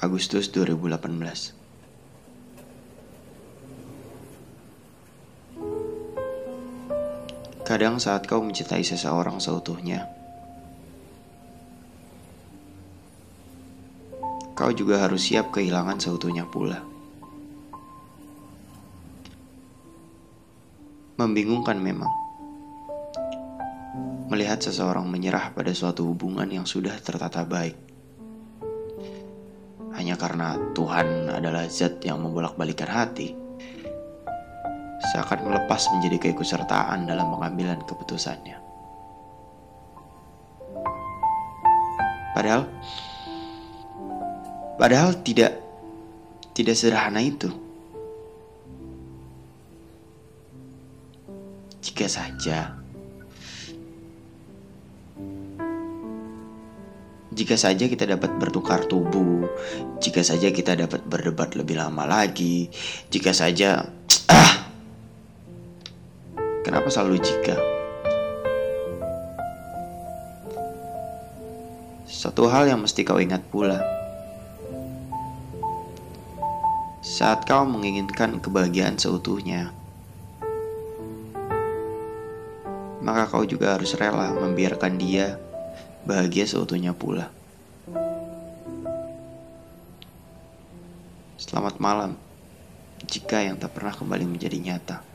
Agustus 2018 Kadang saat kau mencintai seseorang seutuhnya Kau juga harus siap kehilangan seutuhnya pula. Membingungkan memang Melihat seseorang menyerah pada suatu hubungan yang sudah tertata baik hanya karena Tuhan adalah zat yang membolak-balikan hati, seakan melepas menjadi keikutsertaan dalam pengambilan keputusannya. Padahal, padahal tidak tidak sederhana itu. Jika saja Jika saja kita dapat bertukar tubuh, jika saja kita dapat berdebat lebih lama lagi, jika saja ah, kenapa selalu jika? Satu hal yang mesti kau ingat pula. Saat kau menginginkan kebahagiaan seutuhnya, maka kau juga harus rela membiarkan dia bahagia seutuhnya pula. Selamat malam, jika yang tak pernah kembali menjadi nyata.